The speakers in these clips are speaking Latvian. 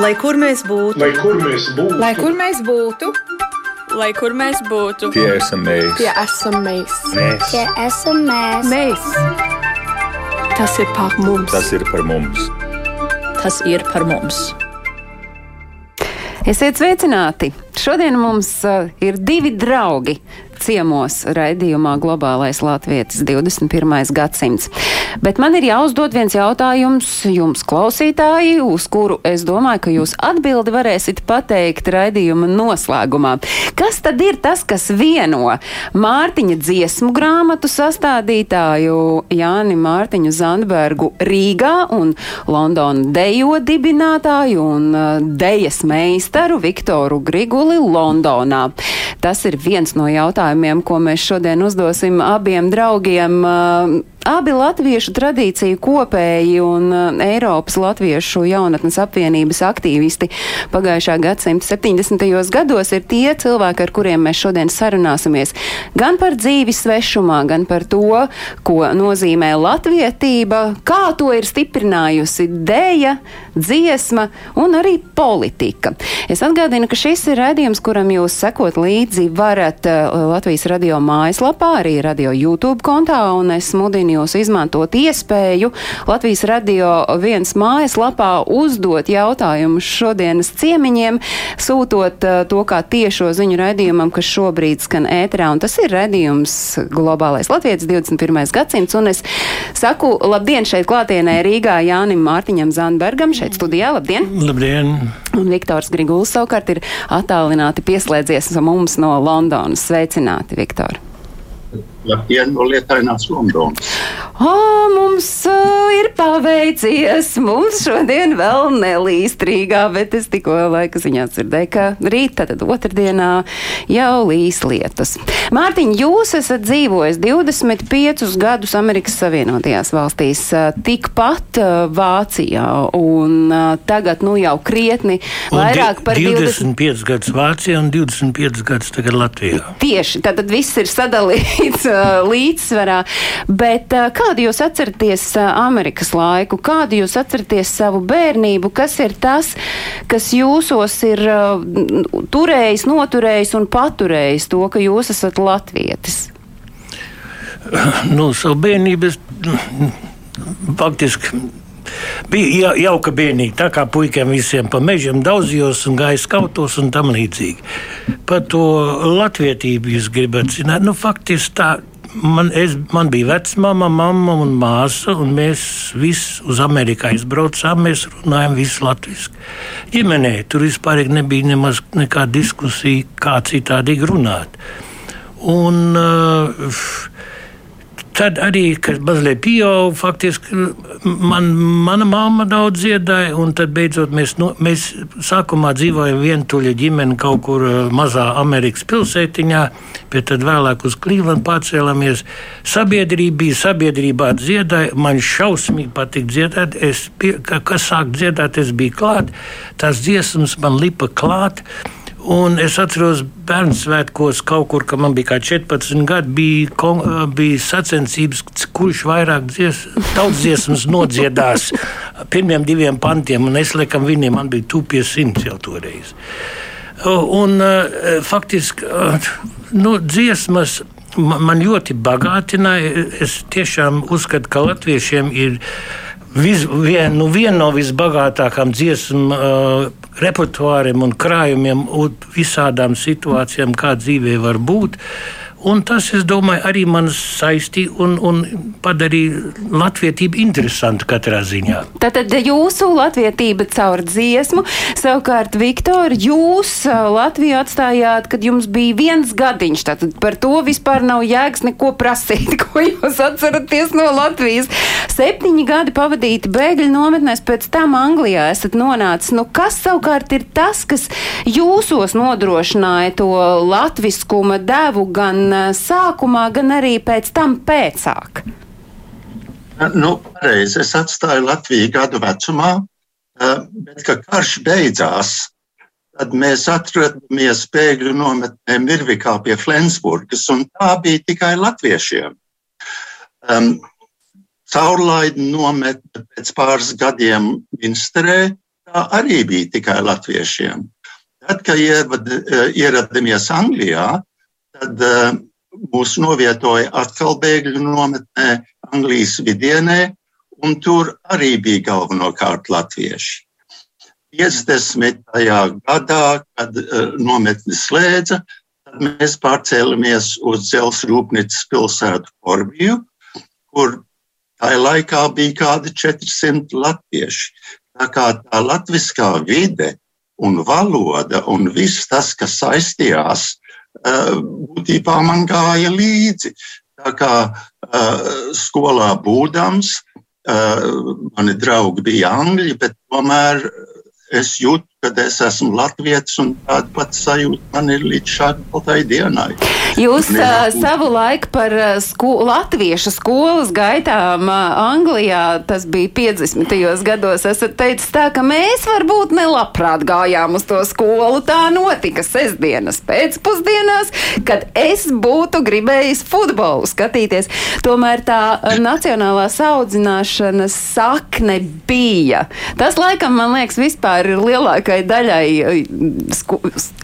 Lai kur mēs būtu, Lai kur mēs būtu, Lai kur mēs būtu, Lai kur mēs būtu, Tie esam mēs. tie esam mēs. mēs. Tie esam mēs. Mēs. Tas ir par mums. Tas ir par mums. tas ir par mums. Esiet sveicināti! Šodien mums uh, ir divi draugi ciemos raidījumā Globālais Latvijas 21. gadsimts. Bet man ir jāuzdod viens jautājums jums, klausītāji, uz kuru es domāju, ka jūs atbildi varēsiet pateikt raidījuma noslēgumā. Kas tad ir tas, kas vieno Mārtiņa dziesmu grāmatu sastādītāju Jāni Mārtiņu Zandbergu Rīgā un Londonu dejo dibinātāju un uh, dejas meistaru Viktoru Griguli Londonā? Tas ir viens no jautājumiem, ko mēs šodien uzdosim abiem draugiem. Abi latviešu tradīciju kopēji un uh, Eiropas latviešu jaunatnes apvienības aktīvisti pagājušā gadsimta 70. gados ir tie cilvēki, ar kuriem mēs šodien sarunāsimies gan par dzīvi svešumā, gan par to, ko nozīmē latvietība, kā to ir stiprinājusi dēja, dziesma un arī politika. Es atgādinu, ka šis ir redzījums, kuram jūs sekot līdzi varat uh, Latvijas radio mājaslapā, arī radio YouTube kontā, un es mudinu jūs izmantot iespēju Latvijas radio viens mājaslapā uzdot jautājumus šodienas ciemiņiem, sūtot uh, to kā tiešo ziņu raidījumam, kas šobrīd skan ēterā, un tas ir raidījums Globālais Latvijas 21. gadsimts, un es saku labdien šeit klātienē Rīgā Jānim Mārtiņam Zandbergam, šeit studijā, labdien! Labdien! Un Viktors Griguls savukārt ir attālināti pieslēdzies mums no Londonas. Sveicināti, Viktor! Labdien, no lietainās Londonas. O, mums uh, ir paveicies. Mums šodien vēl nelīst Rīgā, bet es tikko laika ziņā dzirdēju, ka rīt, tad otrdienā jau līs lietus. Mārtiņ, jūs esat dzīvojis 25 gadus Amerikas Savienotajās valstīs, uh, tikpat uh, Vācijā, un uh, tagad nu jau krietni Un vairāk par 20. 25 gadus Vācijā un 25 gadus tagad Latvijā. Tieši tad viss ir sadalīts līdzsvarā. Bet uh, kādu jūs atceraties uh, Amerikas laiku, kādu jūs atceraties savu bērnību, kas ir tas, kas jūsos ir turējis, noturējis un paturējis to, ka jūs esat latvietis? Nu, savu bērnību es faktiski. Bija ja- jauka bērnība, tā kā puikiem visiem pa mežiem daudzījos un gāja skautos un tam līdzīgi. Par to latvietību jūs gribat zināt. Nu, faktiski tā. Man, es, man bija vecmāma, mamma un māsa, un mēs visi uz Ameriku aizbraucām. Mēs runājam visu latviešu. Ģimenē tur vispār nebija nemaz nekāda diskusija, kā citādi runāt. Un, uh, Tad arī, kad mazliet pieauga, faktiski man, mana mamma daudz dziedāja, un tad beidzot mēs, no, mēs sākumā dzīvojam vientuļa ģimene kaut kur eh, mazā Amerikas pilsētiņā, bet tad vēlāk uz Klīvlandu pārcēlāmies. Sabiedrība bija sabiedrībā dziedāja, man šausmīgi patīk dziedāt, es, pie, ka, kas sāk dziedāt, es biju klāt, tās dziesmas man lipa klāt. Un es atceros, bērnu svētkos kaut kur, kad man bija 14 gadi, bija, kon, bija sacensības, kurš vairāk dzies, daudz dziesmas nodziedās pirmiem diviem pantiem, un es liekam viņiem, bija tūpies simts jau toreiz. Un faktiski nu, dziesmas ma- man ļoti bagātināja. Es tiešām uzskatu, ka latviešiem ir vis, vien, nu, viena no visbagātākajām dziesmu uh, repertuāriem un krājumiem un visādām situācijām, kā dzīvē var būt. Un tas, es domāju, arī man saistīja un, un padarīja latvietību interesantu katrā ziņā. Tātad jūsu latvietība caur dziesmu, savukārt, Viktor, jūs Latviju atstājāt, kad jums bija viens gadiņš. Tātad par to vispār nav jēgas neko prasīt, ko jūs atceraties no Latvijas. Septiņi gadi pavadīti bēgļu nometnēs, pēc tam Anglijā esat nonācis. Nu, kas savukārt ir tas, kas jūsos nodrošināja to latviskuma devu gan ā, sākumā, gan arī pēc tam pēcāk? Nu, pareizi, es atstāju Latviju gadu vecumā, bet, kad karš beidzās, tad mēs atradāmies bēgļu nometnē Mirvikā pie Flensburgas, un tā bija tikai latviešiem. Um, Caurlaida nometne pēc pāris gadiem Minsterē, tā arī bija tikai latviešiem. Tad, kad ievad, ieradāmies Anglijā, tad mūs novietoja atkal bēgļu nometnē Anglijas vidienē, un tur arī bija galvenokārt latvieši. 50. gadā, kad nometni slēdza, tad mēs pārcēlamies uz dzelzceļa rūpnīcas pilsētu Forbiju, kur tajā laikā bija kādi 400 latvieši. Tā kā tā latviskā vide un valoda un viss tas, kas saistījās, būtībā man gāja līdzi. Tā kā skolā būdams, mani draugi bija angļi, bet tomēr es jūtu, ka es esmu latviečs un tāda pati sajūta man ir līdz šādai dienai. Jūs uh, savu laiku par sko latviešu skolas gaitām uh, Anglijā, tas bija 50. gados, esat teicis tā, ka mēs varbūt nelabprāt gājām uz to skolu. Tā notika sestdienas pēcpusdienās, kad es būtu gribējis futbolu skatīties. Tomēr tā nacionālās audzināšanas sakne bija. Tas laikam, man liekas, vispār ir lielākai daļai sku,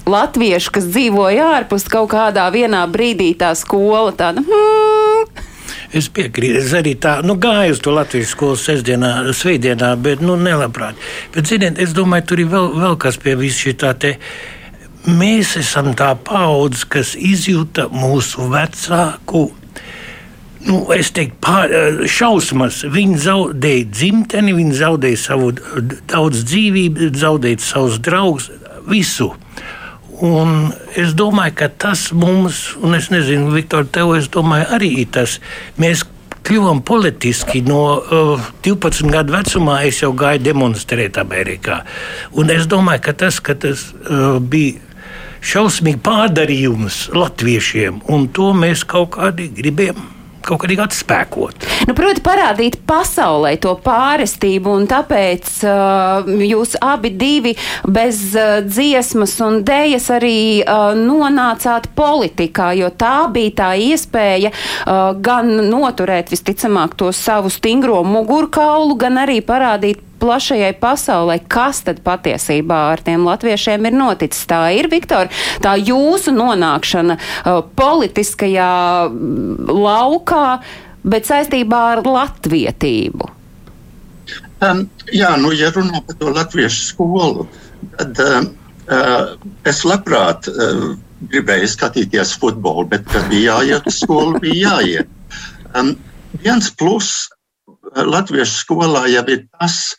latviešu, kas dzīvoja ārpus kaut kādā vienā brīdī tā skola tāda. Hmm. Es piekrītu, es arī tā, nu, gāju uz to Latvijas skolu sestdienā, svētdienā, bet, nu, nelabprāt. Bet, ziniet, es domāju, tur ir vēl, vēl kas pie visu šī tā te. Mēs esam tā paudze, kas izjūta mūsu vecāku nu, teiktu, pār, šausmas. Viņi zaudēja dzimteni, viņi zaudēja savu daudz dzīvību, zaudēja savus draugus, visu. Un es domāju, ka tas mums, un es nezinu, Viktor, tev, es domāju, arī tas. Mēs kļuvām politiski no uh, 12 gadu vecumā. Es jau gāju demonstrēt Amerikā. Un es domāju, ka tas, ka tas uh, bija šausmīgi pārdarījums latviešiem, un to mēs kaut kādi gribējām kaut kādīgi atspēkot. Nu, proti, parādīt pasaulē to pārestību, un tāpēc uh, jūs abi divi bez uh, dziesmas un dējas arī uh, nonācāt politikā, jo tā bija tā iespēja uh, gan noturēt visticamāk to savu stingro mugurkaulu, gan arī parādīt plašajai pasaulē, kas tad patiesībā ar tiem latviešiem ir noticis. Tā ir, Viktor, tā jūsu nonākšana uh, politiskajā mm, laukā, bet saistībā ar latvietību. Um, jā, nu, ja runā par to latviešu skolu, tad uh, uh, es labprāt uh, gribēju skatīties futbolu, bet, kad bija jāiet uz skolu, bija jāiet. Um, viens plus latviešu skolā jau ir tas,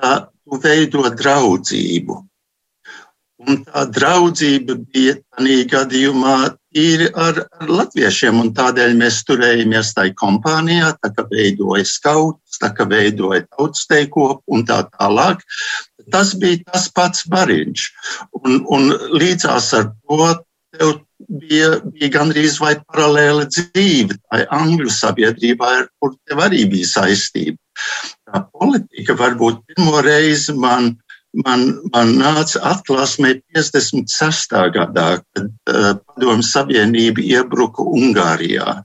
ka tu veido draudzību. Un tā draudzība bija tādā gadījumā tīri ar, ar latviešiem, un tādēļ mēs turējāmies tajā kompānijā, tā kā veidoja skauts, tā kā veidoja tautsteikopu un tā tālāk. Tas bija tas pats bariņš. Un, un līdzās ar to tev bija, bija gandrīz vai paralēla dzīve. Tā angļu sabiedrībā, ar kur tev arī bija saistība. Tā politika varbūt pirmo reizi man, man, man nāca atklāsmē 56. gadā, kad uh, Padomju Savienība iebruka Ungārijā.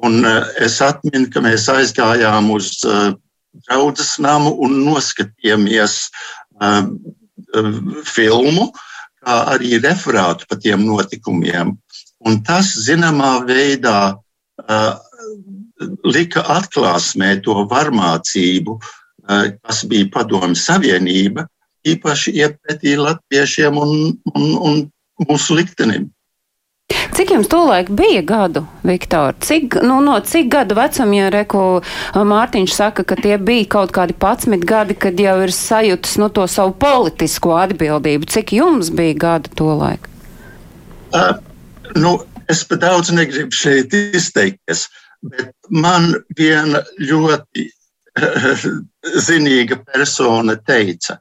Un uh, es atminu, ka mēs aizgājām uz uh, draudzes namu un noskatījāmies uh, uh, filmu, kā arī referātu par tiem notikumiem. Un tas, zināmā veidā, uh, lika atklāsmē to varmācību, uh, kas bija Padomju Savienība, īpaši iepētī latviešiem un, un, un mūsu liktenim. Cik jums tolaik bija gadu, Viktor? Cik, nu, no cik gadu vecuma, ja Reku Mārtiņš saka, ka tie bija kaut kādi 11 gadi, kad jau ir sajūtas no nu, to savu politisko atbildību? Cik jums bija gadu tolaik? Uh, nu, es pat daudz negribu šeit izteikties, bet man viena ļoti uh, zinīga persona teica,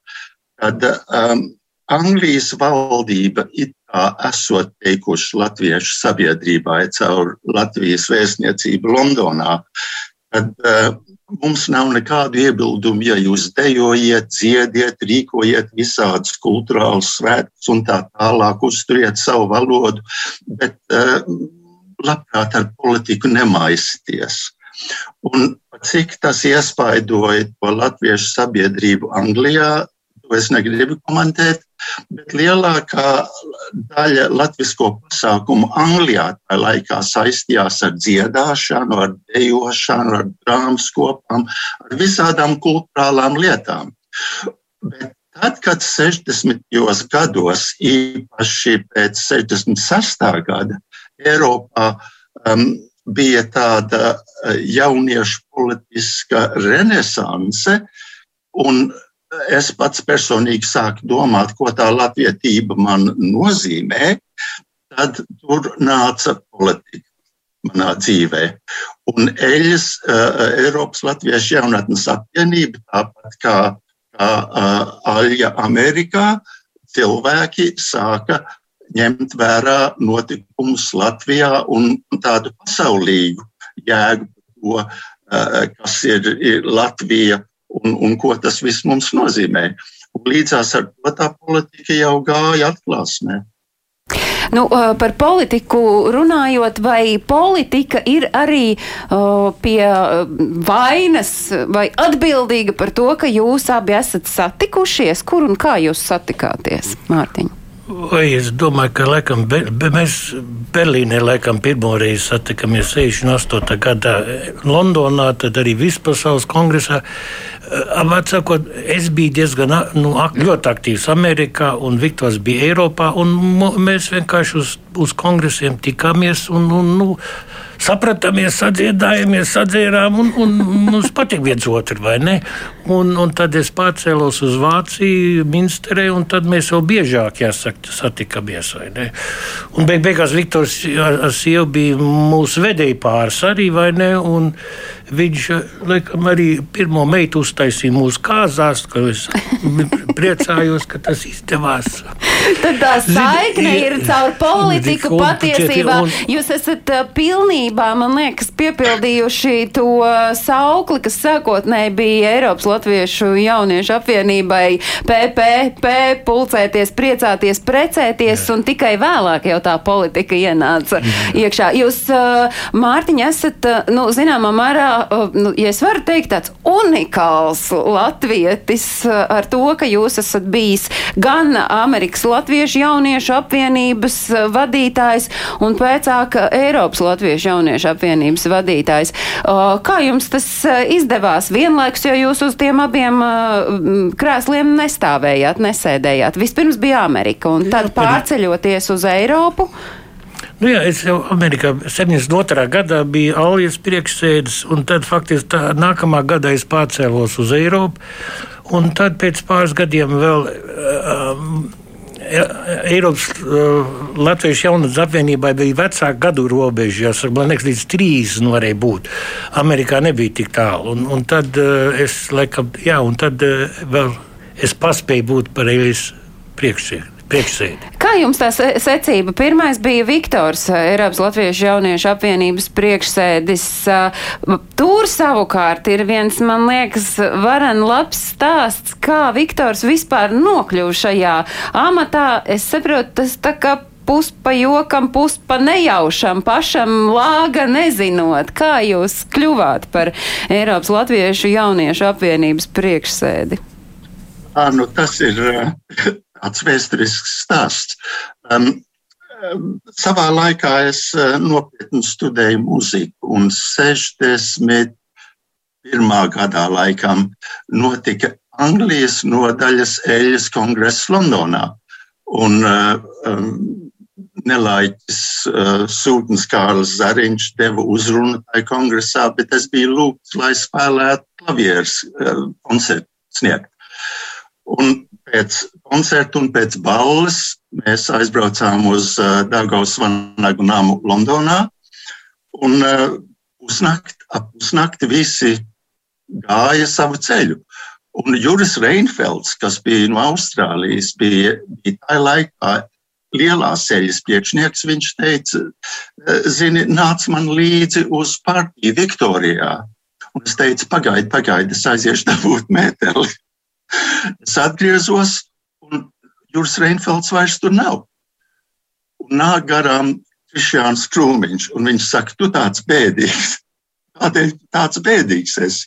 ka um, Anglijas valdība it kā esot teikuši latviešu sabiedrībai caur Latvijas vēstniecību Londonā, kad uh, mums nav nekādu iebildumu, ja jūs dejojiet, dziediet, rīkojiet visādus kultūrālus svētkus un tā tālāk, uzturiet savu valodu, bet uh, labprāt ar politiku nemaisties. Un cik tas iespaidoja to latviešu sabiedrību Anglijā, to es negribu komentēt, bet lielākā daļa latvisko pasākumu Anglijā tajā laikā saistījās ar dziedāšanu, ar dejošanu, ar drāmas kopām, ar visādām kultūrālām lietām. Bet tad, kad 60. gados, īpaši pēc 66. gada, Eiropā um, bija tāda uh, jauniešu politiska renesanse, un es pats personīgi sāku domāt, ko tā latvietība man nozīmē, tad tur nāca politika manā dzīvē. Un Eļas, uh, Eiropas Latviešu jaunatnes apvienība, tāpat kā, kā uh, Aļa Amerikā, cilvēki sāka ņemt vērā notikumus Latvijā un tādu pasaulīgu jēgu to, eh, kas ir, ir Latvija un, un ko tas viss mums nozīmē. Un līdzās ar to tā politika jau gāja atklāsmē. Nu, eh, par politiku runājot, vai politika ir arī uh, pie vainas vai atbildīga par to, ka jūs abi esat satikušies? Kur un kā jūs satikāties, Mārtiņ? Vai es domāju, ka laikam, be, be, mēs Berlīnē laikam pirmo reizi satikāmies 68. gadā Londonā, tad arī vispasaules kongresā. Vecākot, es biju diezgan nu, ļoti aktīvs Amerikā, un Viktors bija Eiropā, un mēs vienkārši uz, uz kongresiem tikāmies. Un, un, nu, sapratāmies, sadziedājāmies, sadzērām, un, un mums patīk viens otru, vai ne? Un, un tad es pārcēlos uz Vāciju, Minsterē, un tad mēs vēl biežāk jāsaka, satikāmies. Un beig, beigās Viktors ar, ar sievu bija mūsu vedēji pāris arī, vai ne? Un viņš, laikam, arī pirmo meitu uztaisīja mūsu kāzās, ka es priecājos, ka tas izdevās. Tad tā saikne ir caur politiku patiesībā. Jūs esat pilnībā, man liekas, piepildījuši to saukli, kas sākotnēji bija Eiropas Latviešu jauniešu apvienībai PPP, pulcēties, priecāties, precēties, un tikai vēlāk jau tā politika ienāca iekšā. Jūs, Mārtiņa, esat, nu, zināmā mērā, nu, ja es varu teikt, tāds unikāls latvietis ar to, ka jūs esat bijis gan Amerikas Latviešu jauniešu apvienības vadītājs un pēcāk Eiropas Latviešu jauniešu apvienības vadītājs. Kā jums tas eh, izdevās vienlaikus, jo jūs uz tiem abiem eh, krēsliem nestāvējāt, nesēdējāt? Vispirms bija Amerika un tad pārceļoties uz Eiropu. Nu jā, es jau Amerikā 72. gadā biju Alijas priekšsēdis, un tad faktiski tā nākamā gadā es pārcēlos uz Eiropu. Un tad pēc pāris gadiem vēl um, Eiropas uh, Latvijas jaunatnes apvienībai bija vecāka gadu robeža. Man liekas, līdz trīs nu, varēja būt. Amerikā nebija tik tālu. Un, un tad uh, es laikam, jā, un tad uh, vēl es paspēju būt par Eilijas priekšsēdi priekšsēdi. Kā jums tā secība? Pirmais bija Viktors, Eiropas Latviešu jauniešu apvienības priekšsēdis. Tur savukārt ir viens, man liekas, varen labs stāsts, kā Viktors vispār nokļuva šajā amatā. Es saprotu, tas tā kā puspa jokam, puspa nejaušam, pašam lāga nezinot, kā jūs kļuvāt par Eiropas Latviešu jauniešu apvienības priekšsēdi. À, nu tas ir tāds vēsturisks stāsts. Um, um, savā laikā es uh, nopietni studēju mūziku, un 61. gadā laikam notika Anglijas nodaļas eļas kongress Londonā. Un, uh, um, Nelaiķis uh, Sūtnis Kārlis Zariņš deva uzrunu tajā kongresā, bet es biju lūgts, lai spēlētu klavieres uh, koncertu sniegt. Un pēc koncerta un pēc balles mēs aizbraucām uz uh, Dārgaus Vanagu namu Londonā. Un uh, pusnakt, ap pusnakti visi gāja savu ceļu. Un Juris Reinfelds, kas bija no Austrālijas, bija, bija tajā laikā lielās ceļas priekšnieks. Viņš teica, zini, nāc man līdzi uz partiju Viktorijā. Un es teicu, pagaidi, pagaidi, es aiziešu dabūt mēteli. Es atgriezos, un Juris Reinfelds vairs tur nav. Un nāk garām Krišjāns Krūmiņš, un viņš saka, tu tāds bēdīgs. Kādēļ tāds bēdīgs esi?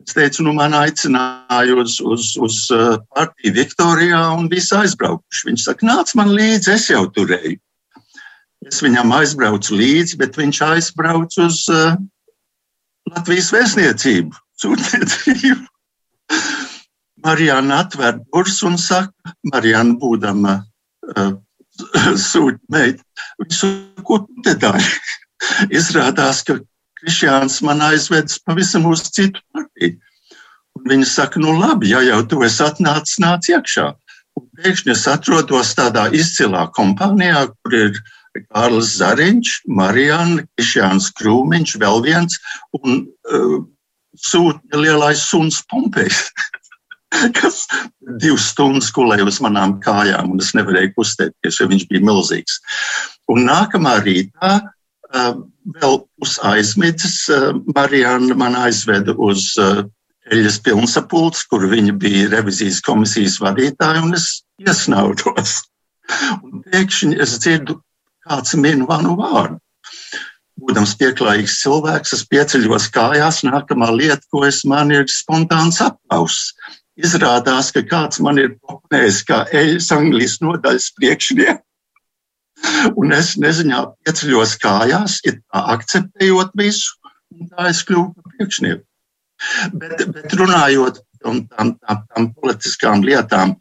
Es teicu, nu, man aicināja uz, uz, uz uh, partiju Viktorijā, un visi aizbraukuši. Viņš saka, nāc man līdzi, es jau turēju. Es viņam aizbraucu līdzi, bet viņš aizbrauc uz uh, Latvijas vēstniecību, sūtniecību. Marijāna atver durvis un saka, Marijāna būdama uh, sūtmeita, viņš saka, ko tu te dari? Izrādās, ka Krišjāns man aizvedis pavisam uz citu partiju. Un viņa saka, nu labi, ja jau tu esi atnācis, nāc iekšā. Un pēkšņi es atrodos tādā izcilā kompānijā, kur ir Kārlis Zariņš, Marijāna, Krišjāns Krūmiņš, vēl viens un uh, sūtņa lielais suns Pompejs. kas divas stundas gulēja uz manām kājām, un es nevarēju kustēties, jo viņš bija milzīgs. Un nākamā rītā vēl uz aizmidzes Marijāna man aizveda uz Eļas pilnsapulci, kur viņa bija revizijas komisijas vadītāja, un es iesnaudos. Un pēkšņi es dzirdu, kāds min manu vārdu. Būdams pieklājīgs cilvēks, es pieceļos kājās. Nākamā lieta, ko es man ir spontāns aplauss. Izrādās, ka kāds man ir popnējis kā eļas Anglijas nodaļas priekšnieks. Un es neziņā pieceļos kājās, ja tā akceptējot visu, un tā es kļuvu par priekšnieku. Bet, bet runājot par tām, tām, tām politiskām lietām,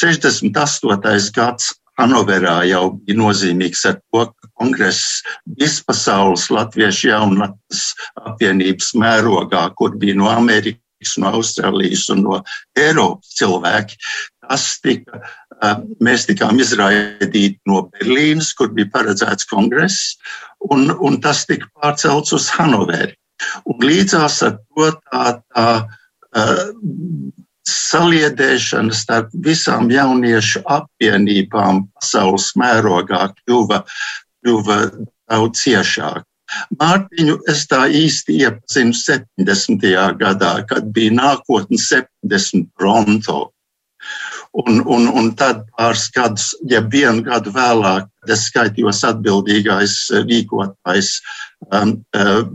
68. gads Hanoverā jau bija nozīmīgs ar to, ka kongress vispasaules latviešu jaunatnes apvienības mērogā, kur bija no Amerikas, no Austrālijas un no Eiropas cilvēki, tas tika Mēs tikām izraidīti no Berlīnas, kur bija paredzēts kongress, un, un tas tika pārcelts uz Hanoveri. Un līdzās ar to tā, tā uh, saliedēšana starp visām jauniešu apvienībām pasaules mērogā kļuva, kļuva daudz ciešāka. Mārtiņu es tā īsti iepazinu 70. gadā, kad bija nākotnes 70 Pronto. Un, un, un tad pāris gadus, ja vienu gadu vēlāk, kad es skaitījos atbildīgais rīkotājs um, uh,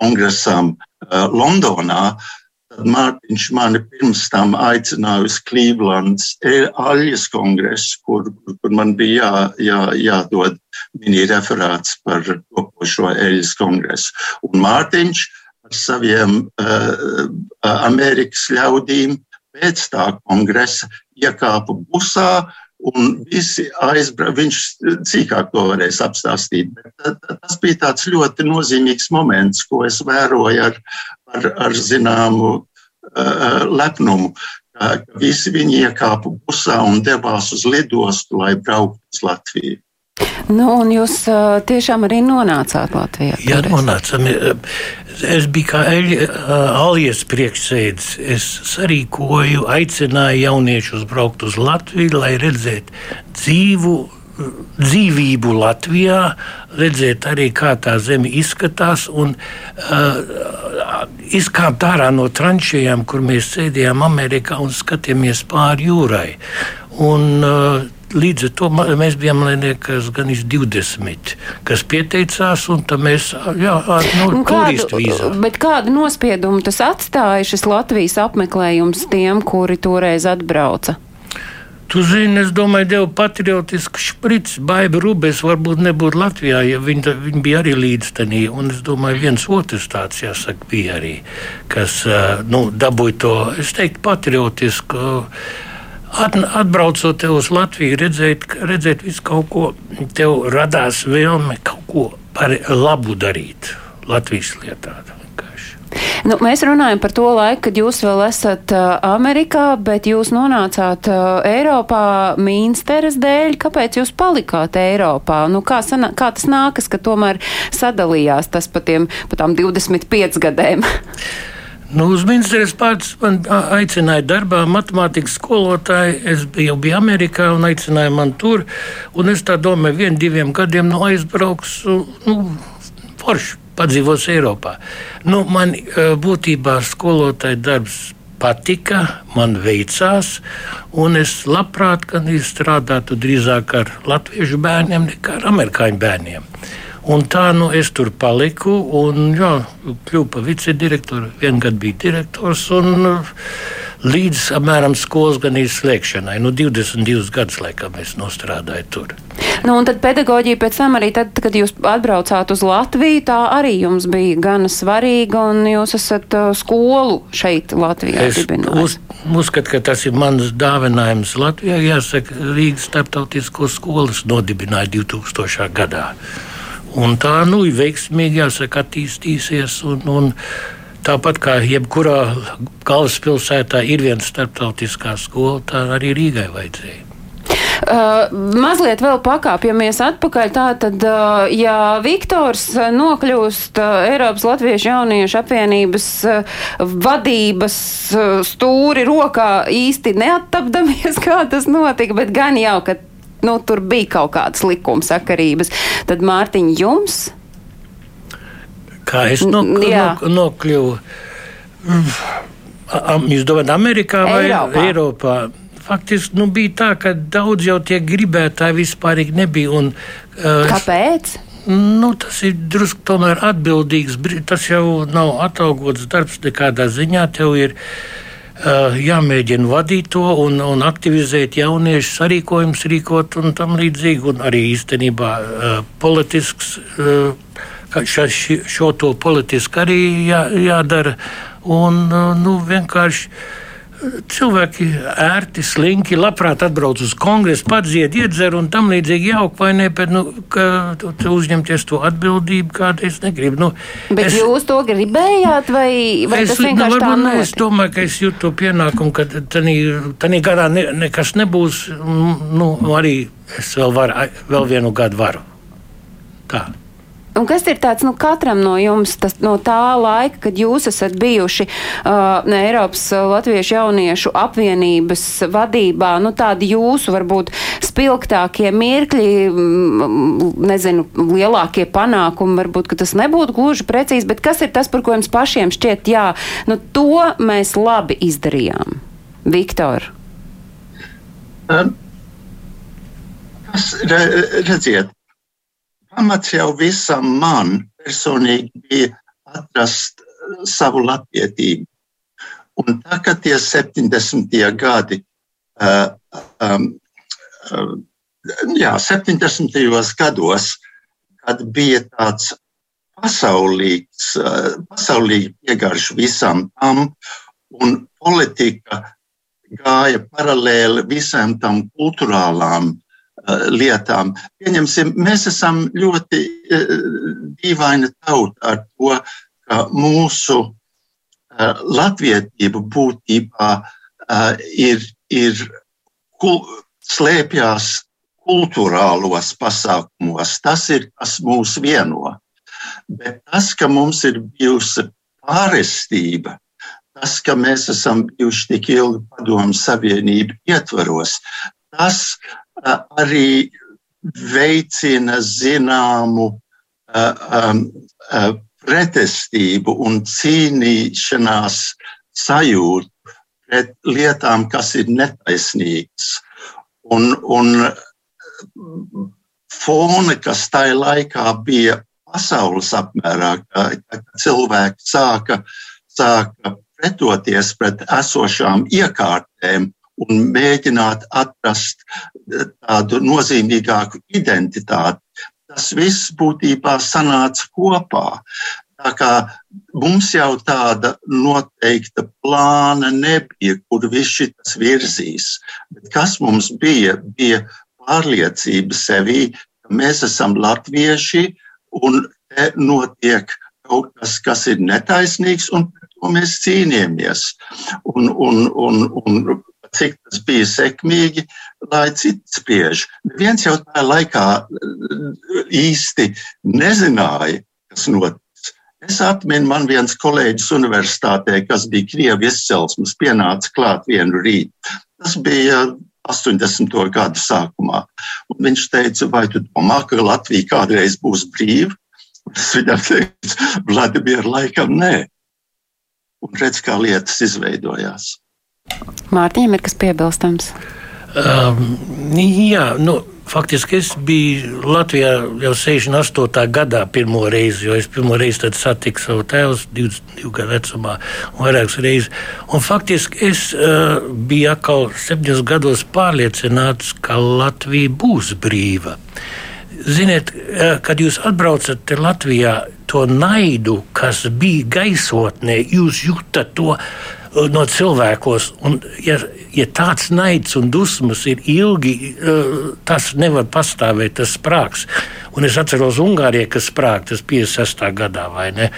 kongresam uh, Londonā, tad Mārtiņš mani pirms tam aicināja uz Clevelands Aļas kongresu, kur, kur, man bija jā, jā, jādod mini referāts par topošo Aļas kongresu. Un Mārtiņš ar saviem uh, Amerikas ļaudīm pēc tā kongresa iekāpa busā. Un visi aizbrauca. Viņš cīkāk to varēs apstāstīt. Bet tas bija tāds ļoti nozīmīgs moments, ko es vēroju ar, ar, ar zināmu uh, lepnumu. Ka visi viņi iekāpa busā un devās uz lidostu, lai brauktu uz Latviju. Nu, un jūs uh, tiešām arī nonācāt Latvijā? Jā, nonācām. Es biju kā Alijas priekšsēdis. Es sarīkoju, aicināju jauniešus braukt uz Latviju, lai redzētu dzīvu. Dzīvību Latvijā, redzēt arī, kā tā zeme izskatās, un uh, izkāpt ārā no tranšējām, kur mēs sēdējām Amerikā un skatījāmies pāri jūrai. Un, uh, Līdz ar to mēs bijām liekas, gan 20, kas pieteicās, un mēs jā, nu, kādu, bet kādu nospiedumu tas atstāja šis Latvijas apmeklējums tiem, kuri toreiz atbrauca? Tu zini, es domāju, deva patriotisku špricu. Baiba Rūbēs varbūt nebūtu Latvijā, ja viņi, viņi bija arī līdztenī. Un es domāju, viens otrs tāds, jāsaka, bija arī, kas nu, dabūja to, es teiktu, patriotisku. Uh, Atbraucot uz Latviju, redzēt, redzēt visu kaut ko, tev radās vēlme kaut ko par labu darīt Latvijas lietā. Nu, mēs runājam par to laiku, kad jūs vēl esat uh, Amerikā, bet jūs nonācāt uh, Eiropā Mīnsteres dēļ. Kāpēc jūs palikāt Eiropā? Nu, kā, sanā, kā tas nākas, ka tomēr sadalījās tas pa, tiem, pa tām 25 gadiem? Nu, uz ministrijas pārts man aicināja darbā matemātikas skolotāju. Es biju, biju Amerikā un aicināja man tur. Un es tā domāju, vien, diviem gadiem nu, aizbraukšu, nu, forši padzīvos Eiropā. Nu, man būtībā skolotāja darbs patika, man veicās, un es labprāt strādātu drīzāk ar latviešu bērniem nekā ar amerikāņu bērniem. Un tā nu, es tur paliku un jā, kļuvu par vicedirektoru. Vienu gadu biju direktors un uh, līdz apmēram skolas gan izslēgšanai. Nu, 22 gadus laikam es nostrādāju tur. Nu, un tad pedagoģija pēc tam arī, tad, kad jūs atbraucāt uz Latviju, tā arī jums bija gana svarīga, un jūs esat uh, skolu šeit Latvijā es uz, uzskatu, ka tas ir mans dāvinājums Latvijai. Jāsaka, Rīgas starptautisko skolas nodibināja 2000. gadā. Un tā nu, veiksmīgi jāsaka, attīstīsies. Un, un tāpat kā jebkurā galvaspilsētā ir viena starptautiskā skola, tā arī Rīgai vajadzēja. Uh, mazliet vēl pakāpjamies atpakaļ. Tātad, uh, ja Viktors nokļūst uh, Eiropas Latviešu jauniešu apvienības uh, vadības uh, stūri rokā īsti neattapdamies, kā tas notika, bet gan jau, ka nu, tur bija kaut kādas likuma sakarības. Tad Mārtiņ, jums? Kā es nok nok nokļuvu? Jūs domājat, Amerikā vai Eiropā? Eiropā? Faktiski nu, bija tā, ka daudz jau tie gribētāji vispār nebija. Un, uh, Kāpēc? Nu, tas ir drusku tomēr atbildīgs. Tas jau nav atalgots darbs nekādā ziņā. Tev ir uh, jāmēģina vadīt to un, un aktivizēt jauniešu sarīkojumus, rīkot un tam līdzīgi. Un arī īstenībā uh, politisks. Uh, Šo, šo to politiski arī jā, jādara. Un, nu, vienkārši cilvēki ērti, slinki, labprāt atbrauc uz kongresu, pats iet, iedzer un tam līdzīgi jauki, vai ne? Bet, nu, ka uzņemties to atbildību, kāda es negribu. Nu, bet es, jūs to gribējāt, vai, vai es, tas vienkārši nu, tā ne, es domāju, ka es jūtu to pienākumu, ka tanī gadā ne, nekas nebūs, nu, arī es vēl varu, vēl vienu gadu varu. Tā. Un kas ir tāds nu, katram no jums, tas, no tā laika, kad jūs esat bijuši uh, Eiropas Latviešu jauniešu apvienības vadībā, nu, tādi jūsu varbūt spilgtākie mirkļi, mm, nezinu, lielākie panākumi, varbūt, tas nebūtu gluži precīzi, bet kas ir tas, par ko jums pašiem šķiet, jā, nu, to mēs labi izdarījām? Viktor. Um, kas, re, redziet, pamats jau visam man personīgi bija atrast uh, savu latvietību. Un tā kā tie 70. gadi, uh, um, uh, jā, 70. gados, kad bija tāds pasaulīgs, uh, pasaulīgi piegarš visam tam, un politika gāja paralēli visām tam kultūrālām Eh, lietām. Pieņemsim, mēs esam ļoti eh, dīvaina tauta ar to, ka mūsu eh, latvietība būtībā ir, ir kul, slēpjās kultūrālos pasākumos. Tas ir, kas mūs vieno. Bet tas, ka mums ir bijusi pārestība, tas, ka mēs esam bijuši tik ilgi padomu savienību ietvaros, tas arī veicina zināmu pretestību un cīnīšanās sajūtu pret lietām, kas ir netaisnīgas. Un, un fona, kas tajā laikā bija pasaules apmērā, kad cilvēki sāka, sāka pretoties pret esošām iekārtēm un mēģināt atrast eh, tādu nozīmīgāku identitāti. Tas viss būtībā sanāca kopā. Tā kā mums jau tāda noteikta plāna nebija, kur viss šis virzīs. Bet kas mums bija? Bija pārliecība sevī, ka mēs esam latvieši un te notiek kaut kas, kas ir netaisnīgs, un par to mēs cīnījāmies. Un, un, un, un cik tas bija sekmīgi, lai cits spriež. Viens jau tajā laikā eh, īsti nezināja, kas notiks. Es atminu, man viens kolēģis universitātē, kas bija Krievu izcelsmes, pienāca klāt vienu rītu. Tas bija 80. gadu sākumā. Un viņš teica, vai tu domā, ka Latvija kādreiz būs brīva? Es viņam teicu, Vladimir, laikam nē. Un redz, kā lietas izveidojās. Mārtiņam ir kas piebilstams. Um, jā, nu, Faktiski es biju Latvijā jau 68. gadā pirmo reizi, jo es pirmo reizi satiku savu tēvu 22 gadu vecumā un vairākas reizes. Un faktiski es uh, biju atkal septiņos gados pārliecināts, ka Latvija būs brīva. Ziniet, uh, kad jūs atbraucat Latvijā, to naidu, kas bija gaisotnē, jūs jūtat to no cilvēkos. Un, ja, ja tāds naids un dusmas ir ilgi, tas nevar pastāvēt, tas sprāgs. Un es atceros Ungāriju, kas sprāg tas 56. gadā, vai ne?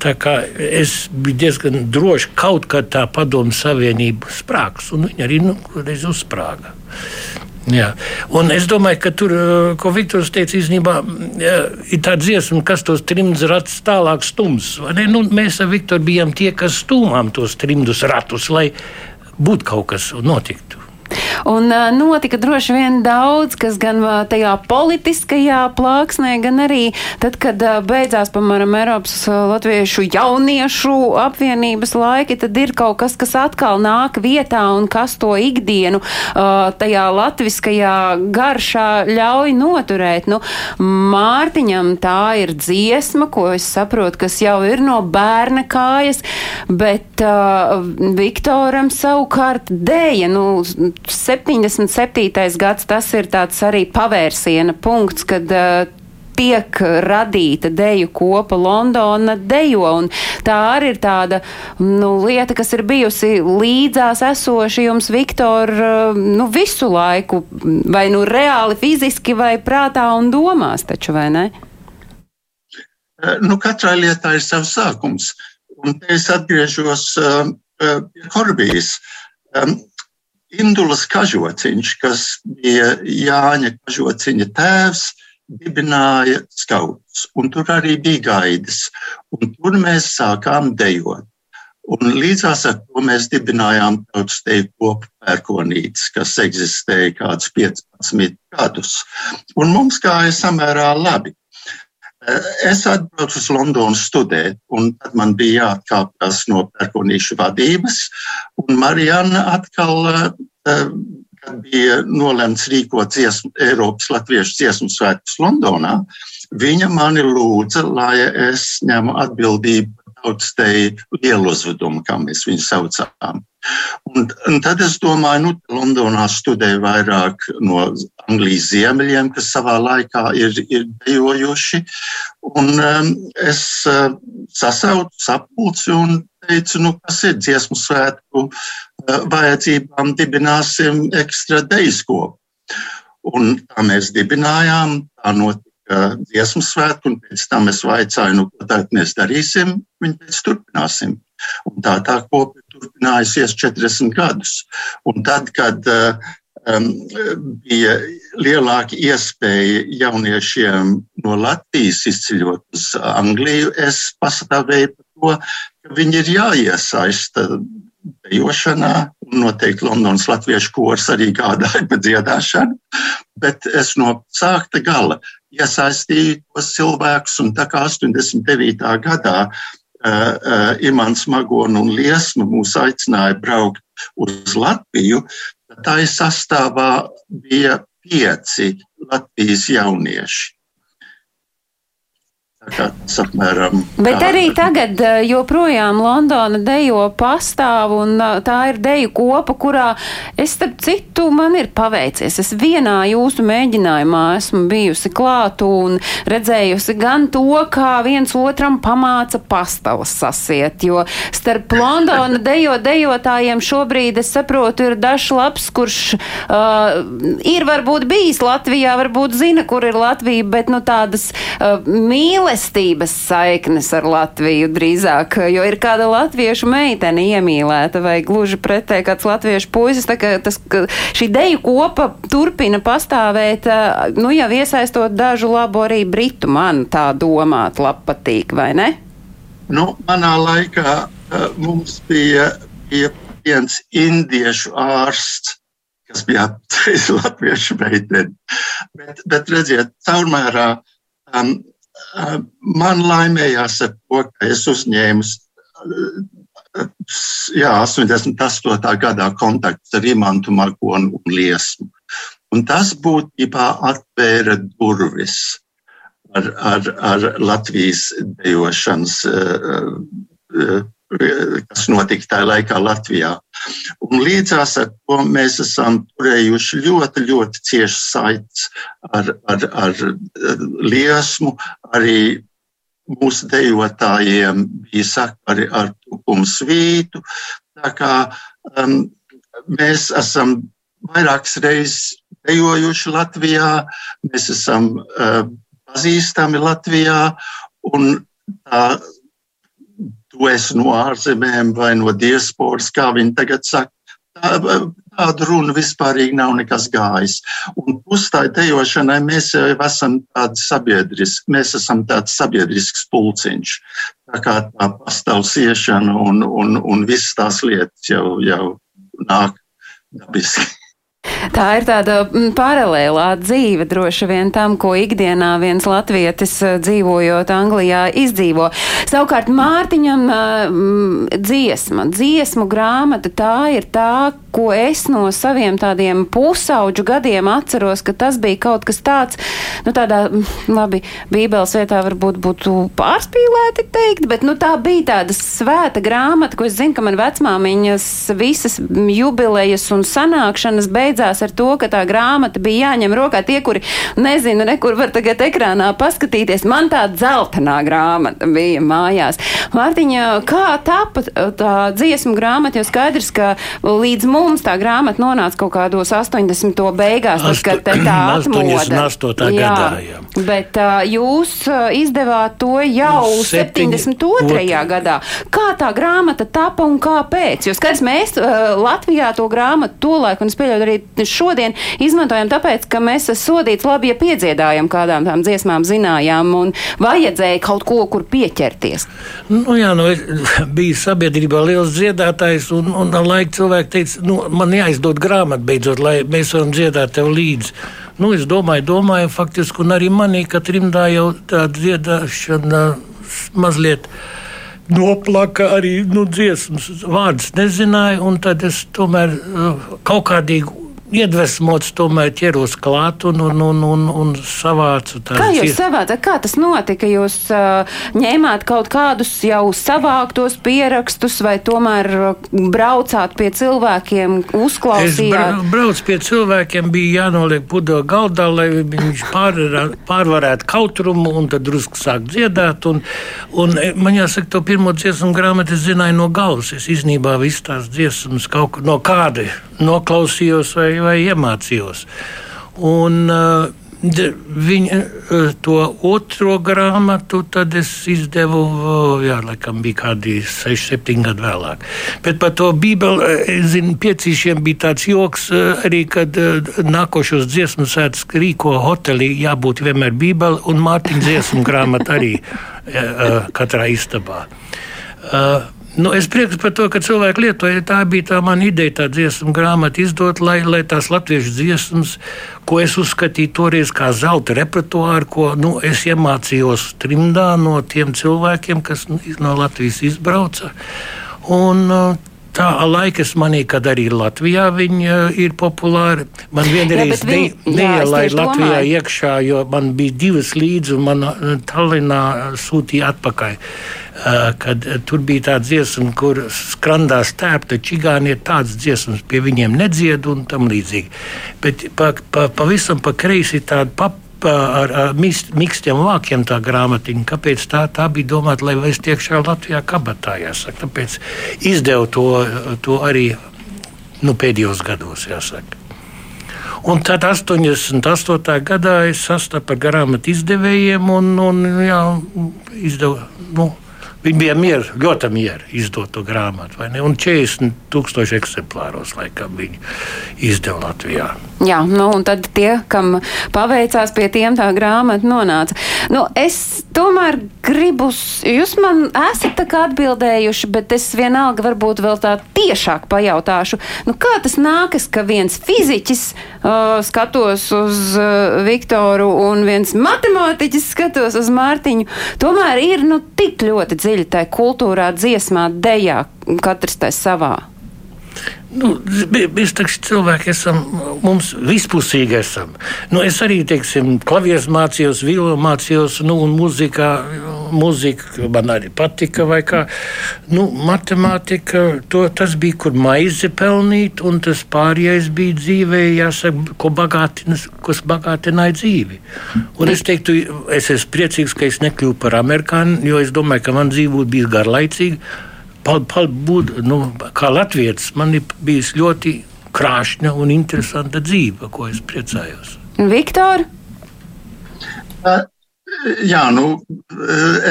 Tā kā es biju diezgan droši, ka kaut kad tā padomu savienība sprāgs, un viņi arī nu, uzsprāga. Jā. Un es domāju, ka tur, eh, ko Viktors teica, īstenībā ir tā dziesma, kas tos trimdus ratus tālāk stums. Nu, mēs ar Viktoru bijām tie, kas stūmām tos trimdus ratus, lai būtu kaut kas notiktu. Un notika droši vien daudz, kas gan tajā politiskajā plāksnē, gan arī tad, kad beidzās, piemēram, Eiropas Latviešu jauniešu apvienības laiki, tad ir kaut kas, kas atkal nāk vietā un kas to ikdienu tajā latviskajā garšā ļauj noturēt. Nu, Mārtiņam tā ir dziesma, ko es saprotu, kas jau ir no bērna kājas, bet uh, Viktoram savukārt dēja, nu, 77. gads tas ir tāds arī pavērsiena punkts, kad uh, tiek radīta deju kopa Londona dejo, un tā arī ir tāda nu, lieta, kas ir bijusi līdzās esoša jums, Viktor, nu, visu laiku, vai nu reāli fiziski, vai prātā un domās, taču, vai ne? Nu, katrai lietai ir savs sākums, un te es atgriežos uh, pie Korbijas. Um, Indulas kažociņš, kas bija Jāņa kažociņa tēvs, dibināja skauts, un tur arī bija gaidas, un tur mēs sākām dejot. Un līdzās ar to mēs dibinājām tautas teju kopu pērkonītes, kas eksistēja kādus 15 gadus. Un mums gāja samērā labi. Es atbraucu uz Londonu studēt, un tad man bija jāatkāpjas no pērkonīšu vadības. Marijana atkal, eh, bija nolemts rīkot dziesmu, Eiropas Latviešu dziesmu svētkus Londonā, viņa mani lūdza, lai es ņemu atbildību tautas te lielu uzvedumu, kā mēs viņu saucām. Un, un tad es domāju, nu, Londonā studēju vairāk no Anglijas ziemeļiem, kas savā laikā ir, ir dejojuši. Un um, es uh, sasaucu sapulci un teicu, nu, kas ir dziesmu svētku uh, vajadzībām, dibināsim ekstra deiskopu. Un tā mēs dibinājām, tā notika dziesmu svētku, un pēc tam es vaicāju, nu, ko tad mēs darīsim, viņi teica, turpināsim. Un tā tā kopa turpinājusies 40 gadus. Un tad, kad um, bija lielāka iespēja jauniešiem no Latvijas izceļot uz Angliju, es pastāvēju par to, ka viņi ir jāiesaista dejošanā. Noteikti Londonas latviešu kurs arī gādāja par dziedāšanu, bet es no sākta gala iesaistīju tos cilvēkus, un tā kā 89. gadā uh, uh, Imants Magona un Liesma mūs aicināja braukt uz Latviju, tad tā sastāvā bija pieci Latvijas jaunieši. Apmēram, Bet arī tagad eh, joprojām Londona dejo pastāv, un eh, tā ir deju kopa, kurā es, starp citu, man ir paveicies. Es vienā jūsu mēģinājumā esmu bijusi klātu un redzējusi gan to, kā viens otram pamāca pastāvas sasiet, jo starp Londona dejo dejotājiem šobrīd, es saprotu, ir dažs labs, kurš uh, ir varbūt bijis Latvijā, varbūt zina, kur ir Latvija, bet nu tādas uh, mīlestības mīlestības saiknes ar Latviju drīzāk, jo ir kāda latviešu meitene iemīlēta vai gluži pretēji kāds latviešu puisis. Tā kā tas, ka šī deju kopa turpina pastāvēt, nu jau iesaistot dažu labu arī britu, man tā domāt, labpatīk, vai ne? Nu, manā laikā mums bija, bija viens indiešu ārsts, kas bija apteicis latviešu meiteni. Bet, bet redziet, caurmērā um, Man laimējās ar to, ka es uzņēmu jā, 88. gadā kontaktus ar Imantu Magonu un Liesmu. Un tas būtībā atvēra durvis ar, ar, ar Latvijas dejošanas, kas notika tajā laikā Latvijā. Un līdzās ar to mēs esam turējuši ļoti, ļoti cieši saites ar, ar, ar liesmu, arī mūsu dejotājiem bija sakari ar tukumu svītu. Tā kā um, mēs esam vairākas reizes dejojuši Latvijā, mēs esam uh, pazīstami Latvijā, un tā, tu esi no ārzemēm vai no diasporas, kā viņi tagad saka. Tā, tāda runa vispārīgi nav nekas gājis. Un pustai dejošanai mēs jau esam tādi sabiedriski, mēs esam tāds sabiedrisks pulciņš. Tā kā tā pastāvsiešana un, un, un visas tās lietas jau, jau nāk dabiski. Tā ir tāda mm, paralēlā dzīve droši vien tam, ko ikdienā viens latvietis eh, dzīvojot Anglijā izdzīvo. Savukārt Mārtiņam mm, dziesma, dziesmu grāmata, tā ir tā, ko es no saviem tādiem pusauģu gadiem atceros, ka tas bija kaut kas tāds, nu tādā, mm, labi, bībeles vietā varbūt būtu pārspīlēti teikt, bet nu tā bija tāda svēta grāmata, ko es zinu, ka man vecmāmiņas visas jubilejas un sanākšanas beidzās ar to, ka tā grāmata bija jāņem rokā tie, kuri nezinu, nekur var tagad ekrānā paskatīties. Man tā dzeltenā grāmata bija mājās. Mārtiņa, kā tapa tā dziesmu grāmata, jo skaidrs, ka līdz mums tā grāmata nonāca kaut kādos 80. beigās, tas, kad tā atmoda. 88. Jā, gadā, jā. Bet uh, jūs izdevāt to jau 72. gadā. Kā tā grāmata tapa un kāpēc? Jo skaidrs, mēs uh, Latvijā to grāmatu tolaik, un es pieļauju arī šodien izmantojam tāpēc, ka mēs sodīts labi, ja piedziedājam kādām tām dziesmām, zinājām, un vajadzēja kaut ko, kur pieķerties. Nu, jā, nu, bija sabiedrībā liels dziedātājs, un, un ar laiku cilvēki teica, nu, man jāizdod grāmatu beidzot, lai mēs varam dziedāt tev līdzi. Nu, es domāju, domāju, faktiski, un arī manī, ka trimdā jau tā dziedāšana mazliet noplaka arī nu, dziesmas vārdus nezināju, un tad es tomēr uh, kaut kādīgi iedvesmots, tomēr ķeros klāt un, un, un, un, un savācu tādu. Kā jūs savācāt? Kā tas notika? Jūs uh, ņēmāt kaut kādus jau savāktos pierakstus vai tomēr braucāt pie cilvēkiem, uzklausījāt? Es braucu pie cilvēkiem, bija jānoliek pudeļu galdā, lai viņš pārvarā, pārvarētu kautrumu un tad drusku sāk dziedāt. Un, un e, man jāsaka, to pirmo dziesmu grāmatu es zināju no galvas. Es iznībā visas tās dziesmas kaut no kāda noklausījos vai vai iemācījos. Un, uh, Viņa uh, to otro grāmatu izdevu, uh, jā, laikam bija kādi 6, 7 gadi vēlāk. Bet par to Bībeli, zinu, piecīšiem bija tāds joks arī, kad nākošos dziesmu sētas rīko hotelī jābūt vienmēr Bībeli un Mārtiņa dziesmu grāmata arī katrā istabā. Uh, Nu, es priecājos par to, ka cilvēki lietoja. Tā bija tā mana ideja, tā dziesmu grāmata izdot, lai, lai tās latviešu dziesmas, ko es uzskatīju toreiz kā zelta repertuāru, ko nu, es iemācījos trimdā no tiem cilvēkiem, kas no Latvijas izbrauca. Un, uh, Tā laika es manīju, ka arī Latvijā viņa uh, ir populāra. Man vienreiz neielaida Latvijā domāju. iekšā, jo man bija divas līdzi, un man uh, Tallinā sūtīja atpakaļ. Uh, kad tur bija tāda dziesma, kur skrandās tēpta čigāni, ir tādas dziesmas, pie viņiem nedzied un tam līdzīgi. Bet pa, pa, pavisam pa kreisi tāda pap, ar, ar mīkstiem vākiem tā grāmatiņa. Kāpēc tā, tā bija domāta, lai es tiekšā Latvijā kabatā, jāsaka. Tāpēc izdevu to, to arī nu, pēdējos gados, jāsaka. Un tad 88. gadā es sastapu ar grāmatu izdevējiem un, un jā, izdevu. Nu, Viņi bija mieri, ļoti mieri izdot to grāmatu? Un 40 tūkstoši eksemplāros laikam viņi izdeva Latvijā. Jā, nu un tad tie, kam paveicās, pie tiem tā grāmata nonāca. Nu, es tomēr gribu, jūs man esat tā kā atbildējuši, bet es vienalga varbūt vēl tā tiešāk pajautāšu, nu kā tas nākas, ka viens fiziķis uh, skatos uz uh, Viktoru un viens matemātiķis skatos uz Mārtiņu, tomēr ir nu tik ļoti dziļi tajā kultūrā, dziesmā, dejā, katrs tajā savā? Nu, mēs taču cilvēki esam, mums vispusīgi esam. Nu, es arī, teiksim, klavieres mācījos, vīlo mācījos, nu, un mūzikā, mūzika man arī patika, vai kā. Nu, matemātika, to, tas bija, kur maizi pelnīt, un tas pārējais bija dzīvē, jāsaka, ko bagātina, kas bagātināja dzīvi. Un es teiktu, es esmu priecīgs, ka es nekļuvu par amerikāni, jo es domāju, ka man dzīve būtu bijusi garlaicīga pal, pal, būt, nu, kā Latvijas, man ir bijis ļoti krāšņa un interesanta dzīve, ko es priecājos. Viktor? Uh, jā, nu,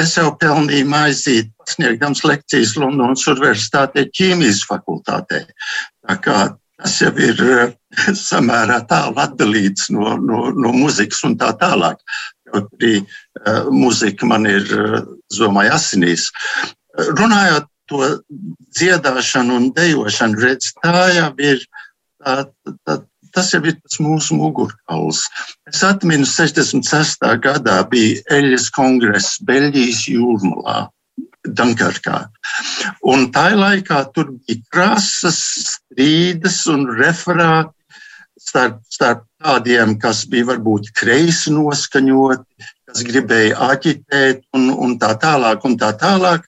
es jau pelnīju maizīt, sniegdams lekcijas Londonas Universitātē ķīmijas fakultātē. Tā kā tas jau ir samērā tālu atdalīts no, no, no muzikas un tā tālāk. Kaut arī uh, muzika man ir, domāju, asinīs. Runājot to dziedāšanu un dejošanu, redz, tā jau ir. Tā, tā, tas jau ir tas mūsu mugurkauls. Es atminu, 66. gadā bija Eļas kongress Beļģijas jūrmalā. Dunkarkā. Un tā laikā tur bija krāsas, strīdas un referāti starp, starp tādiem, kas bija varbūt kreisi noskaņoti, kas gribēja aģitēt un, un tā tālāk. Un tā tālāk.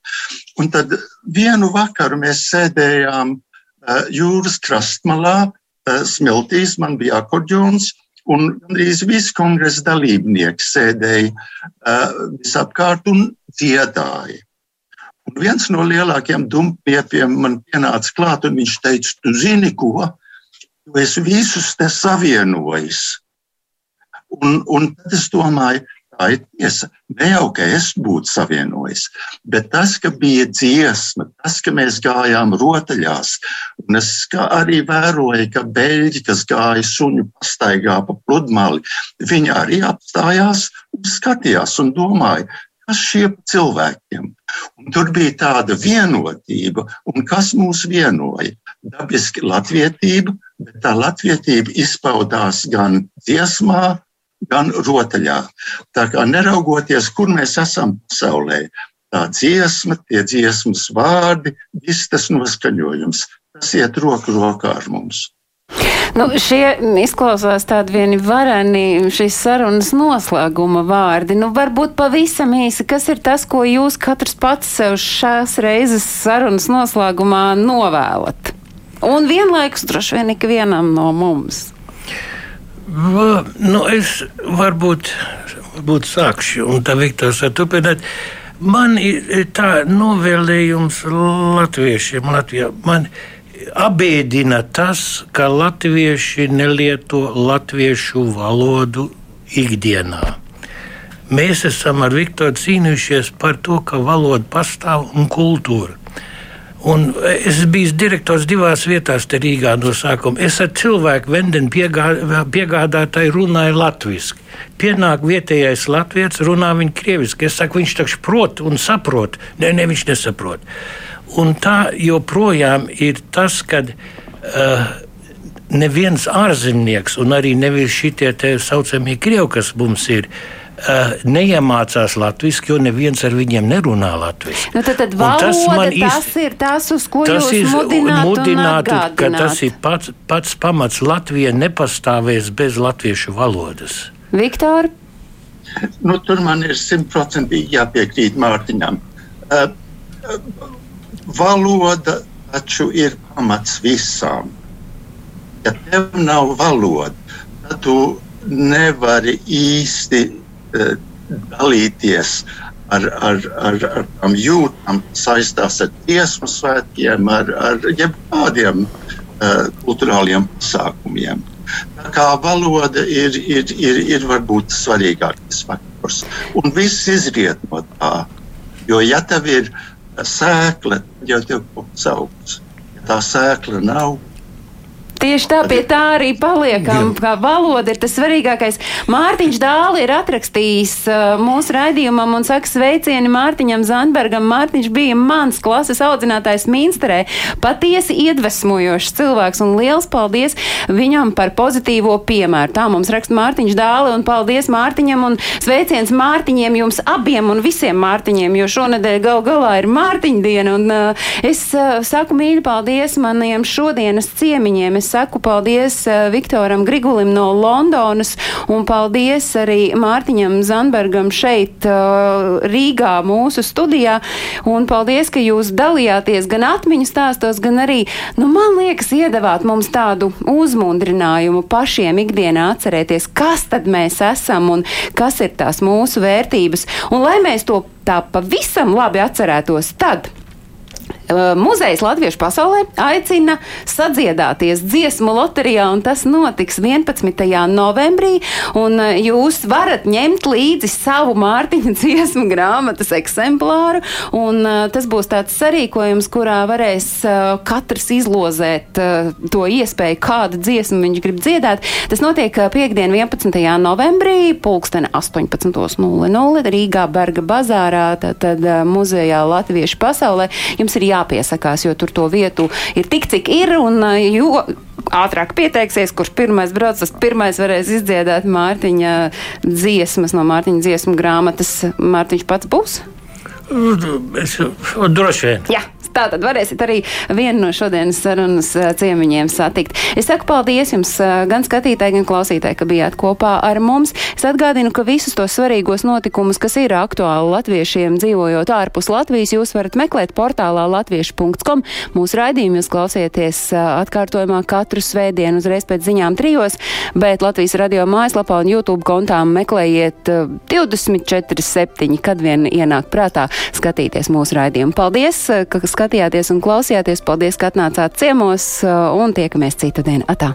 Un tad vienu vakaru mēs sēdējām uh, jūras krastmalā, uh, smiltīs, man bija akordeons, un gandrīz visi kongresa dalībnieki sēdēja uh, visapkārt un dziedāja. Un viens no lielākiem dumpiepiem man pienāca klāt, un viņš teica, tu zini ko, tu esi visus te savienojis. Un, un tad es domāju, Tā ir tiesa. Ne jau ka es būtu savienojis, bet tas, ka bija dziesma, tas, ka mēs gājām rotaļās, un es arī vēroju, ka beļģi, kas gāja suņu pastaigā pa pludmali, viņi arī apstājās un skatījās un domāja, kas šie cilvēkiem. Un tur bija tāda vienotība, un kas mūs vienoja? Dabiski latvietība, bet tā latvietība izpaudās gan dziesmā, gan rotaļā. Tā kā neraugoties, kur mēs esam pasaulē, tā dziesma, tie dziesmas vārdi, viss tas noskaņojums, tas iet roku rokā ar mums. Nu, šie izklausās tādi vieni vareni šīs sarunas noslēguma vārdi. Nu, varbūt pavisam īsi, kas ir tas, ko jūs katrs pats sev šās reizes sarunas noslēgumā novēlat? Un vienlaikus droši vien ikvienam no mums. Nu es varbūt, varbūt sākšu, un tā Viktors var turpināt. Man ir tā novēlējums latviešiem Latvijā. Man abēdina tas, ka latvieši nelieto latviešu valodu ikdienā. Mēs esam ar Viktoru cīnījušies par to, ka valoda pastāv un kultūra. Un es biju direktors divās vietās, te Rīgā no sākuma. Es ar cilvēku vendenu piegā, piegādātāju runāju latviešu. Pienāk vietējais latviečs, runā viņa krieviski. Es saku, viņš taču prot un saprot. Nē, ne, viņš nesaprot. Un tā joprojām ir tas, kad uh, neviens ārzemnieks, un arī nevis šitie tā saucamie krievi, kas mums ir, uh, uh, neiemācās latviešu, jo neviens ar viņiem nerunā latviešu. Nu, tad, tad valoda, tas, tas iz... ir tas, uz ko tas jūs mudinātu, mudinātu ka tas ir pats, pats pamats. Latvija nepastāvēs bez latviešu valodas. Viktor? Nu, tur man ir simtprocentīgi jāpiekrīt Mārtiņam. Uh, valoda taču ir pamats visām. Ja tev nav valoda, tad tu nevari īsti dalīties ar, ar, ar, ar tām jūtām, saistās ar dziesmu svētkiem, ar, ar jebkādiem uh, kultūrāliem pasākumiem. Tā kā valoda ir, ir, ir, ir varbūt svarīgākais faktors. Un viss izriet no tā. Jo, ja tev ir sēkla, tad jau tev kaut kas augsts. Ja tā sēkla nav, Tieši tā, pie tā arī paliekam, kā valoda ir tas svarīgākais. Mārtiņš Dāli ir atrakstījis uh, mūsu raidījumam un saka sveicieni Mārtiņam Zandbergam. Mārtiņš bija mans klases audzinātājs Minsterē. Patiesi iedvesmojošs cilvēks un liels paldies viņam par pozitīvo piemēru. Tā mums raksta Mārtiņš Dāli un paldies Mārtiņam un sveiciens Mārtiņiem jums abiem un visiem Mārtiņiem, jo šonadēļ gal galā ir Mārtiņa diena un uh, es uh, saku mīļi paldies maniem šodienas ciemiņiem. Es saku paldies uh, Viktoram Grigulim no Londonas un paldies arī Mārtiņam Zanbergam šeit uh, Rīgā mūsu studijā. Un paldies, ka jūs dalījāties gan atmiņu stāstos, gan arī, nu, man liekas, iedavāt mums tādu uzmundrinājumu pašiem ikdienā atcerēties, kas tad mēs esam un kas ir tās mūsu vērtības. Un lai mēs to tā pavisam labi atcerētos, tad Muzejs Latviešu pasaulē aicina sadziedāties dziesmu loterijā, un tas notiks 11. novembrī. Jūs varat ņemt līdzi savu Mārtiņa dziesmu grāmatas eksemplāru, un tas būs tāds sarīkojums, kurā varēs katrs izlozēt to iespēju, kādu dziesmu viņš grib dziedāt. Tas notiek piekdien 11. novembrī, pulksteni 18.00 Rīgā Berga bazārā, tad muzejā Latviešu pasaulē. Jums ir jā jāpiesakās, jo tur to vietu ir tik, cik ir. Un, jo ātrāk pieteiksies, kurš pirmais brauc, tas pirmais varēs izdziedāt Mārtiņa dziesmas no Mārtiņa dziesmu grāmatas. Mārtiņš pats būs? Es droši vien. Jā. Tā tad varēsiet arī vienu no šodienas sarunas ciemiņiem satikt. Es saku paldies jums, gan skatītāji, gan klausītāji, ka bijāt kopā ar mums. Es atgādinu, ka visus tos svarīgos notikumus, kas ir aktuāli latviešiem dzīvojot ārpus Latvijas, jūs varat meklēt portālā latviešu.com. Mūsu raidījumu jūs klausieties atkārtojumā katru svētdienu uzreiz pēc ziņām trijos, bet Latvijas radio mājaslapā un YouTube kontām meklējiet 24.7, kad vien ienāk prātā skatīties mūsu raidījumu. Paldies, ka! Skatījāties un klausījāties. Paldies, ka atnācāt ciemos un tiekamies citu dienu. Atā!